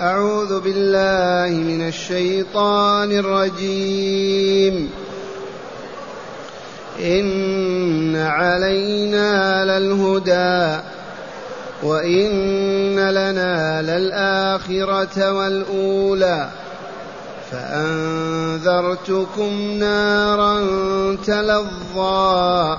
أعوذ بالله من الشيطان الرجيم. إن علينا للهدى وإن لنا للآخرة والأولى. فأنذرتكم نارا تلظى.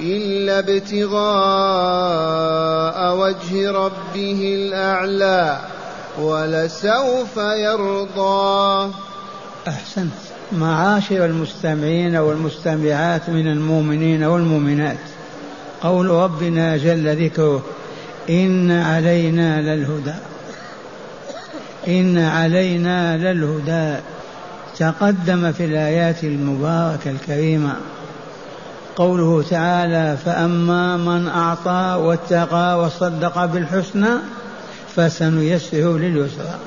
إلا ابتغاء وجه ربه الأعلى ولسوف يرضى. أحسنت. معاشر المستمعين والمستمعات من المؤمنين والمؤمنات قول ربنا جل ذكره إن علينا للهدى. إن علينا للهدى. تقدم في الآيات المباركة الكريمة. قوله تعالى فأما من أعطى واتقى وصدق بالحسنى فسنيسره لليسرى.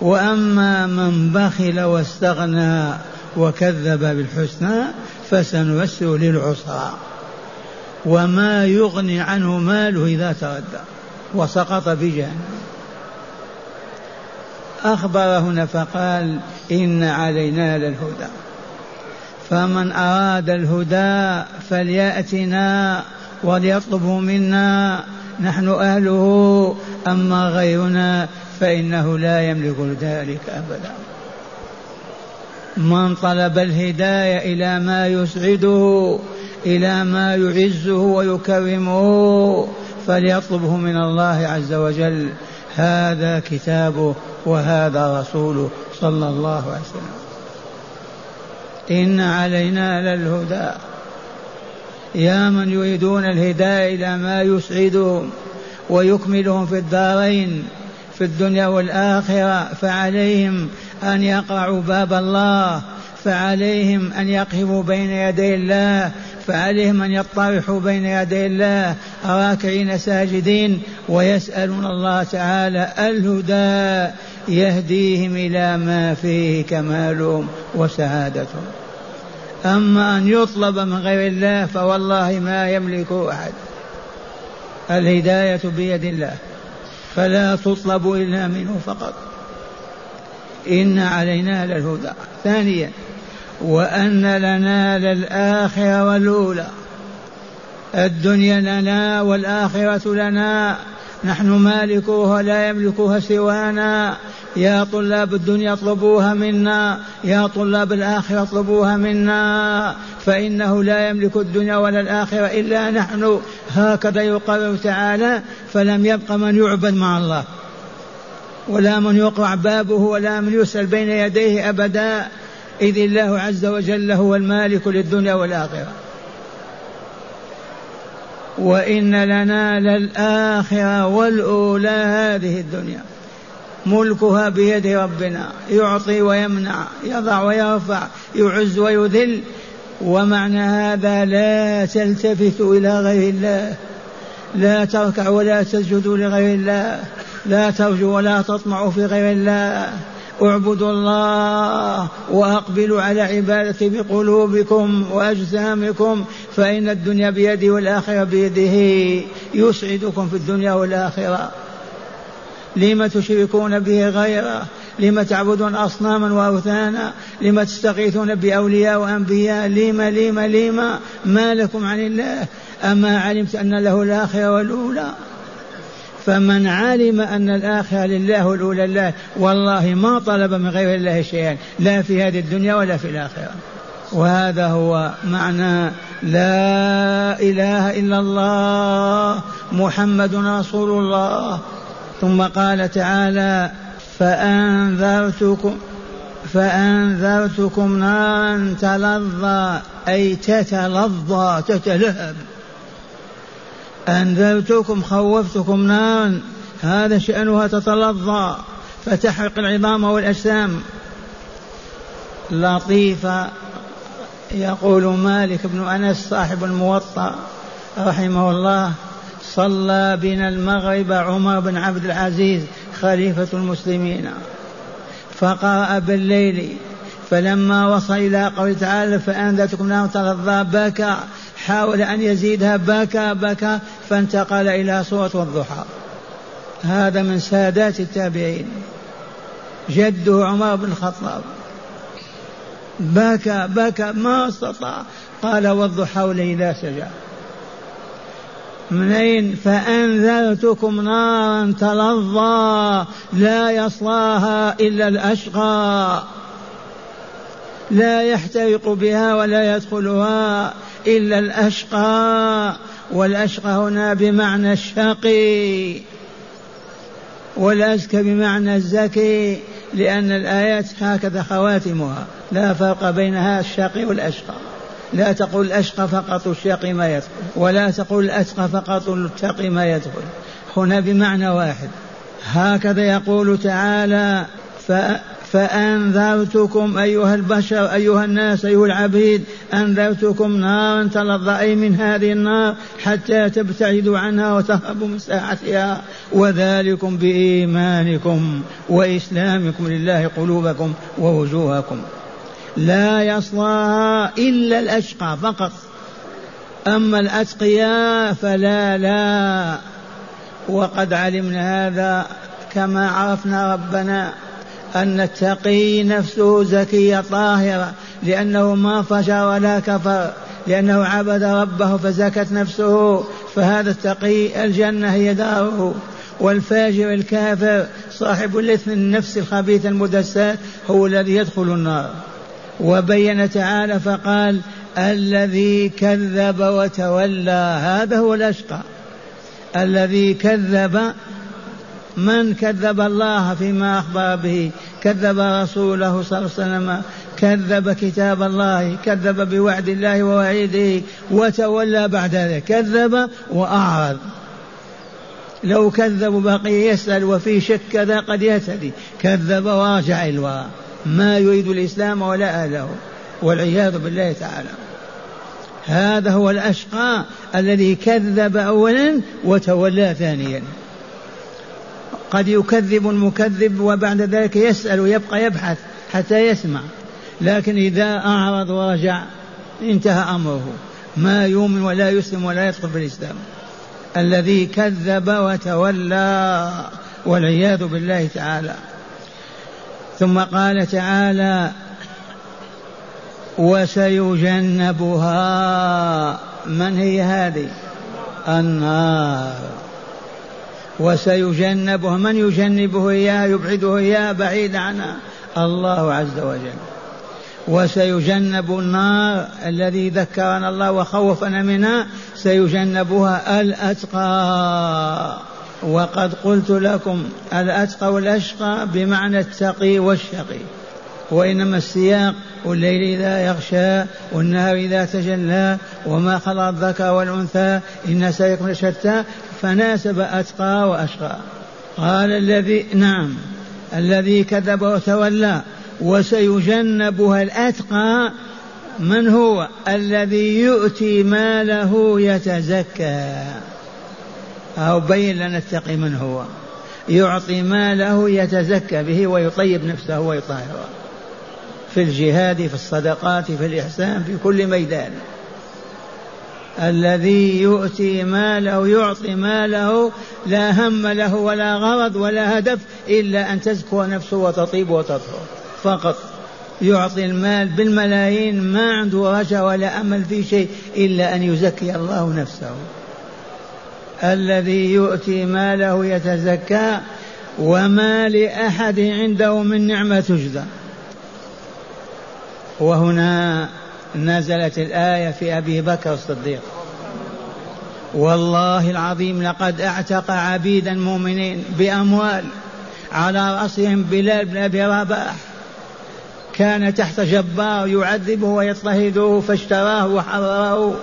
وأما من بخل واستغنى وكذب بالحسنى فسنيسره للعسرى. وما يغني عنه ماله إذا تردى وسقط في جهنم أخبر هنا فقال إن علينا للهدى. فمن أراد الهدى فليأتنا وليطلبه منا. نحن أهله أما غيرنا فإنه لا يملك ذلك أبدا. من طلب الهداية إلى ما يسعده إلى ما يعزه ويكرمه فليطلبه من الله عز وجل. هذا كتابه وهذا رسوله صلى الله عليه وسلم. إن علينا للهدى. يا من يريدون الهداية إلى ما يسعدهم ويكملهم في الدارين في الدنيا والآخرة فعليهم أن يقرعوا باب الله فعليهم أن يقفوا بين يدي الله فعليهم أن يطرحوا بين يدي الله راكعين ساجدين ويسألون الله تعالى الهدى يهديهم إلى ما فيه كمالهم وسعادتهم أما أن يطلب من غير الله فوالله ما يملكه أحد. الهداية بيد الله. فلا تطلب إلا منه فقط. إن علينا للهدى. ثانيا وأن لنا للآخرة والأولى. الدنيا لنا والآخرة لنا. نحن مالكوها لا يملكها سوانا. يا طلاب الدنيا اطلبوها منا. يا طلاب الآخرة اطلبوها منا. فإنه لا يملك الدنيا ولا الآخرة إلا نحن. هكذا يقرر تعالى فلم يبق من يعبد مع الله. ولا من يقرع بابه ولا من يسأل بين يديه أبدا. إذ الله عز وجل هو المالك للدنيا والآخرة. وإن لنا للآخرة والأولى هذه الدنيا. ملكها بيد ربنا يعطي ويمنع يضع ويرفع يعز ويذل. ومعنى هذا لا تلتفتوا إلى غير الله. لا تركع ولا تسجد لغير الله. لا ترجو ولا تطمع في غير الله. اعبدوا الله وأقبلوا على عبادته بقلوبكم وأجسامكم فإن الدنيا بيده والآخرة بيده. يسعدكم في الدنيا والآخرة. لم تشركون به غيره لم تعبدون أصناما وأوثانا؟ لم تستغيثون بأولياء وأنبياء؟ لم لم لم ما لكم عن الله؟ أما علمت أن له الآخرة والأولى. فمن علم أن الآخرة لله والأولى لله والله ما طلب من غير الله شيئا لا في هذه الدنيا ولا في الآخرة. وهذا هو معنى لا إله إلا الله محمد رسول الله. ثم قال تعالى فأنذرتكم فأنذرتكم نارا تلظى أي تتلظى تتلهب. أنذرتكم خوفتكم نارا هذا شأنها تتلظى. فتحرق العظام والأجسام. لطيفة يقول مالك بن أنس صاحب الموطأ رحمه الله صلى بنا المغرب عمر بن عبد العزيز خليفة المسلمين. فقرأ بالليل فلما وصل إلى قوله تعالى فأنذرتكم نار تلظى بكى حاول أن يزيدها بكى بكى فانتقل إلى سورة الضحى. هذا من سادات التابعين. جده عمر بن الخطاب. بكى بكى ما استطاع. قال والضحى والليل سجى. منين فأنذرتكم نارا تلظى لا يصلاها إلا الأشقى. لا يحترق بها ولا يدخلها إلا الأشقى والأشقى هنا بمعنى الشقي والأزكى بمعنى الزكي لأن الآيات هكذا خواتمها لا فرق بينها الشقي والأشقى. لا تقول الأشقى فقط الشقي ما يدخل ولا تقول الأشقى فقط التقي ما يدخل. هنا بمعنى واحد. هكذا يقول تعالى فأنذرتكم أيها البشر أيها الناس أيها العبيد أنذرتكم نارا تلظى أي من هذه النار حتى تبتعدوا عنها وتهربوا من ساعتها. وذلكم بإيمانكم وإسلامكم لله قلوبكم ووجوهكم. لا يصلاها إلا الأشقى فقط. أما الأتقياء فلا لا. وقد علمنا هذا كما عرفنا ربنا أن التقي نفسه زكية طاهرة لأنه ما فجر ولا كفر لأنه عبد ربه فزكت نفسه. فهذا التقي الجنة هي داره. والفاجر الكافر صاحب الإثم النفس الخبيث المدسات هو الذي يدخل النار. وبين تعالى فقال الذي كذب وتولى هذا هو الأشقى. الذي كذب من كذب الله فيما أخبر به كذب رسوله صلى الله عليه وسلم كذب كتاب الله كذب بوعد الله ووعيده وتولى بعد ذلك كذب وأعرض. لو كذب بقي يسأل وفي شك كذا قد يهتدي كذب وراجع الوراء. ما يريد الإسلام ولا أهله والعياذ بالله تعالى. هذا هو الأشقى الذي كذب أولا وتولى ثانيا. قد يكذب المكذب وبعد ذلك يسأل ويبقى يبحث حتى يسمع. لكن إذا أعرض ورجع انتهى أمره. ما يؤمن ولا يسلم ولا يدخل في الإسلام. الذي كذب وتولى والعياذ بالله تعالى. ثم قال تعالى وسيجنبها. من هي هذه؟ النار. وسيجنبها من يجنبه إياه يبعده إياه بعيد عنها الله عز وجل. وسيجنب النار الذي ذكرنا الله وخوفنا منها سيجنبها الأتقى. وقد قلت لكم الأتقى والأشقى بمعنى التقي والشقي. وإنما السياق والليل إذا يغشى والنهار إذا تجلى وما خلق الذكر والأنثى إن سيكون شتى فناسب أتقى وأشقى. قال الذي نعم الذي كذب وتولى وسيجنبها الأتقى من هو؟ الذي يؤتي ماله يتزكى. أو بين لنا التقي من هو. يعطي ماله يتزكى به ويطيب نفسه ويطهره. في الجهاد في الصدقات في الإحسان في كل ميدان. الذي يؤتي ماله يعطي ماله لا هم له ولا غرض ولا هدف إلا أن تزكو نفسه وتطيب وتطهر. فقط. يعطي المال بالملايين ما عنده رجاء ولا أمل في شيء إلا أن يزكي الله نفسه. الذي يؤتي ماله يتزكى وما لأحد عنده من نعمة تجزى. وهنا نزلت الآية في أبي بكر الصديق. والله العظيم لقد اعتق عبيدا مؤمنين بأموال على رأسهم بلال بن أبي رباح. كان تحت جبار يعذبه ويضطهده فاشتراه وحرره.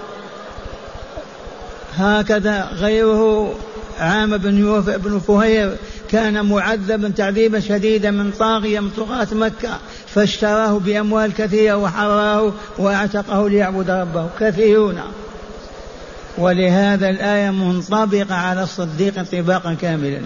هكذا غيره عام بن بن فهير كان معذبا تعذيبا شديدا من طاغية من طغاة مكة فاشتراه بأموال كثيرة وحراه وأعتقه ليعبد ربه. كثيرون. ولهذا الآية منطبقة على الصديق انطباقا كاملا.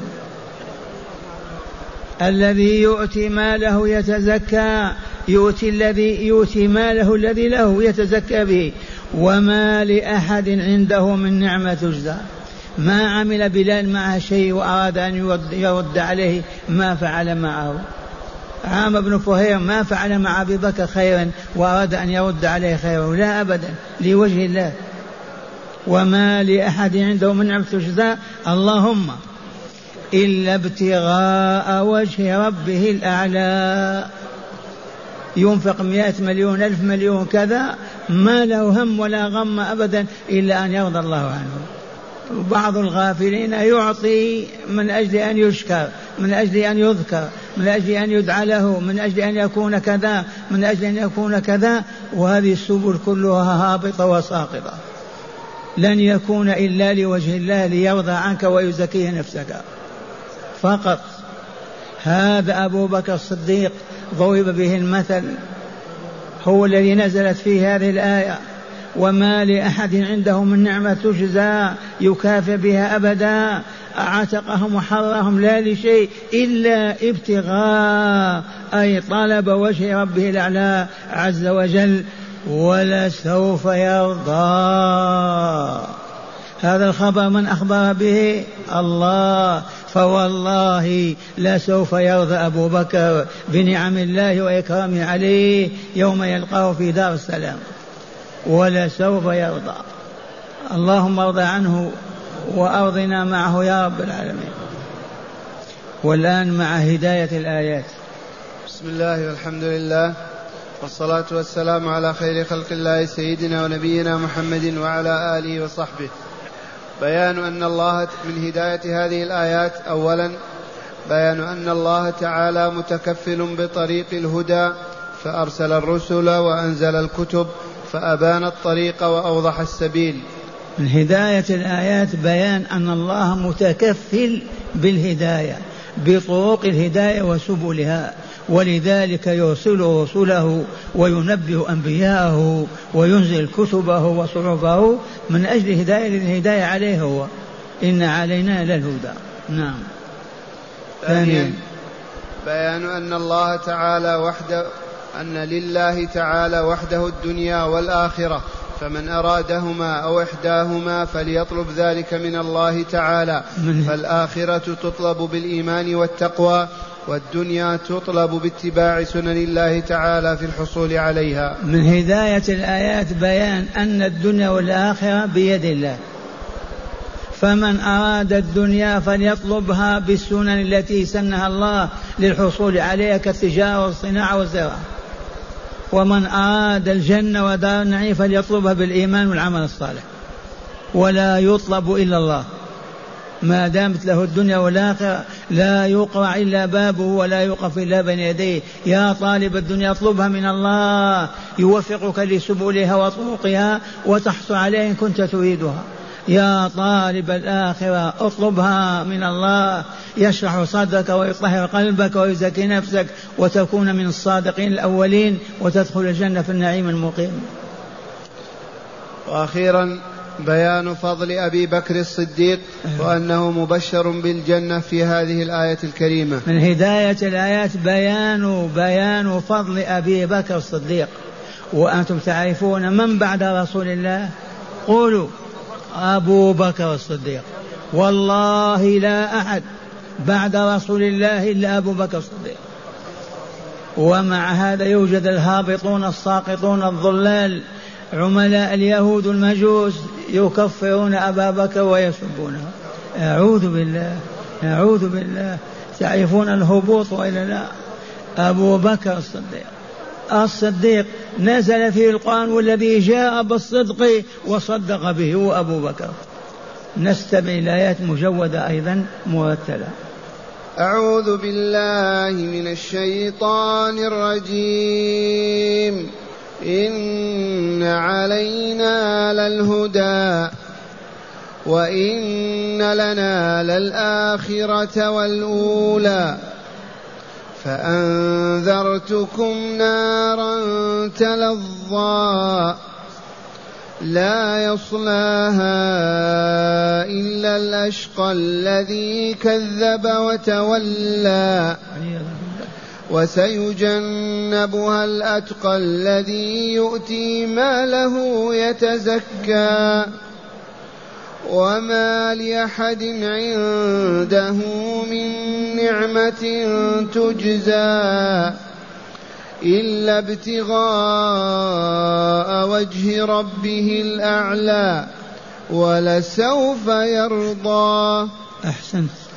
الذي يؤتي ماله يتزكى يؤتي الذي يؤتي ماله الذي له يتزكى به. وما لأحد عنده من نعمة تجزى. ما عمل بلال معه شيء وأراد أن يرد عليه ما فعل معه. عام بن فهير ما فعل مع أبي بكر خيرا وأراد أن يرد عليه خيرا. لا أبدا لوجه الله. وما لأحد عنده من نعمة تجزى اللهم إلا ابتغاء وجه ربه الأعلى. ينفق مئة مليون ألف مليون كذا. ما له هم ولا غم أبدا إلا أن يرضى الله عنه. بعض الغافلين يعطي من أجل أن يشكر من أجل أن يذكر من أجل أن يدعى له من أجل أن يكون كذا من أجل أن يكون كذا. وهذه السبل كلها هابطة وساقطة. لن يكون إلا لوجه الله ليرضى عنك ويزكي نفسك. فقط. هذا أبو بكر الصديق ضرب به المثل هو الذي نزلت فيه هذه الآية. وما لأحد عنده من نعمة تجزى يكافئ بها أبدا. عتقهم وحرهم لا لشيء إلا ابتغاء أي طلب وجه ربه الأعلى عز وجل ولسوف يرضى. هذا الخبر من أخبر به؟ الله. فوالله لسوف يرضى أبو بكر بنعم الله وإكرامه عليه يوم يلقاه في دار السلام. ولسوف يرضى. اللهم ارضى عنه وأرضنا معه يا رب العالمين. والآن مع هداية الآيات. بسم الله والحمد لله والصلاة والسلام على خير خلق الله سيدنا ونبينا محمد وعلى آله وصحبه. بيان أن الله من هداية هذه الآيات أولا بيان أن الله تعالى متكفل بطريق الهدى فأرسل الرسل وأنزل الكتب فأبان الطريق وأوضح السبيل. من هداية الآيات بيان أن الله متكفل بالهداية بطرق الهداية وسبلها ولذلك يرسل رسله وينبه أنبياءه وينزل كتبه وصحفه من أجل هداية الهداية عليه هو. إن علينا للهدى. نعم. ثانيا بيان أن الله تعالى وحده أن لله تعالى وحده الدنيا والآخرة فمن أرادهما أو إحداهما فليطلب ذلك من الله تعالى. فالآخرة تطلب بالإيمان والتقوى والدنيا تطلب باتباع سنن الله تعالى في الحصول عليها. من هداية الآيات بيان أن الدنيا والآخرة بيد الله. فمن أراد الدنيا فليطلبها بالسنن التي سنها الله للحصول عليها كالتجارة والصناعة والزراعة. ومن أراد الجنة ودار النعيم فليطلبها بالإيمان والعمل الصالح. ولا يطلب إلا الله. ما دامت له الدنيا والآخرة لا يقرع إلا بابه ولا يوقف إلا بين يديه. يا طالب الدنيا اطلبها من الله. يوفقك لسبلها وطرقها وتحصل عليها إن كنت تريدها. يا طالب الآخرة اطلبها من الله. يشرح صدرك ويطهر قلبك ويزكي نفسك وتكون من الصادقين الأولين وتدخل الجنة في النعيم المقيم. وأخيرا بيان فضل أبي بكر الصديق وأنه مبشر بالجنة في هذه الآية الكريمة. من هداية الآيات بيان بيان فضل أبي بكر الصديق. وأنتم تعرفون من بعد رسول الله؟ قولوا. أبو بكر الصديق. والله لا أحد بعد رسول الله إلا أبو بكر الصديق. ومع هذا يوجد الهابطون الساقطون الضلال عملاء اليهود المجوس يكفرون أبا بكر ويسبونه. أعوذ بالله أعوذ بالله. تعرفون الهبوط وإلا لا. أبو بكر الصديق. الصديق نزل فيه القرآن والذي جاء بالصدق وصدق به هو أبو بكر. نستمع إلى آيات مجودة أيضا مرتلة. أعوذ بالله من الشيطان الرجيم. إن علينا للهدى وإن لنا للآخرة والأولى. فأنذرتكم نارا تلظى لا يصلاها إلا الأشقى الذي كذب وتولى وسيجنبها الأتقى الذي يؤتي ماله يتزكى وما لأحد عنده من نعمة تجزى إلا ابتغاء وجه ربه الأعلى ولسوف يرضى أحسنت.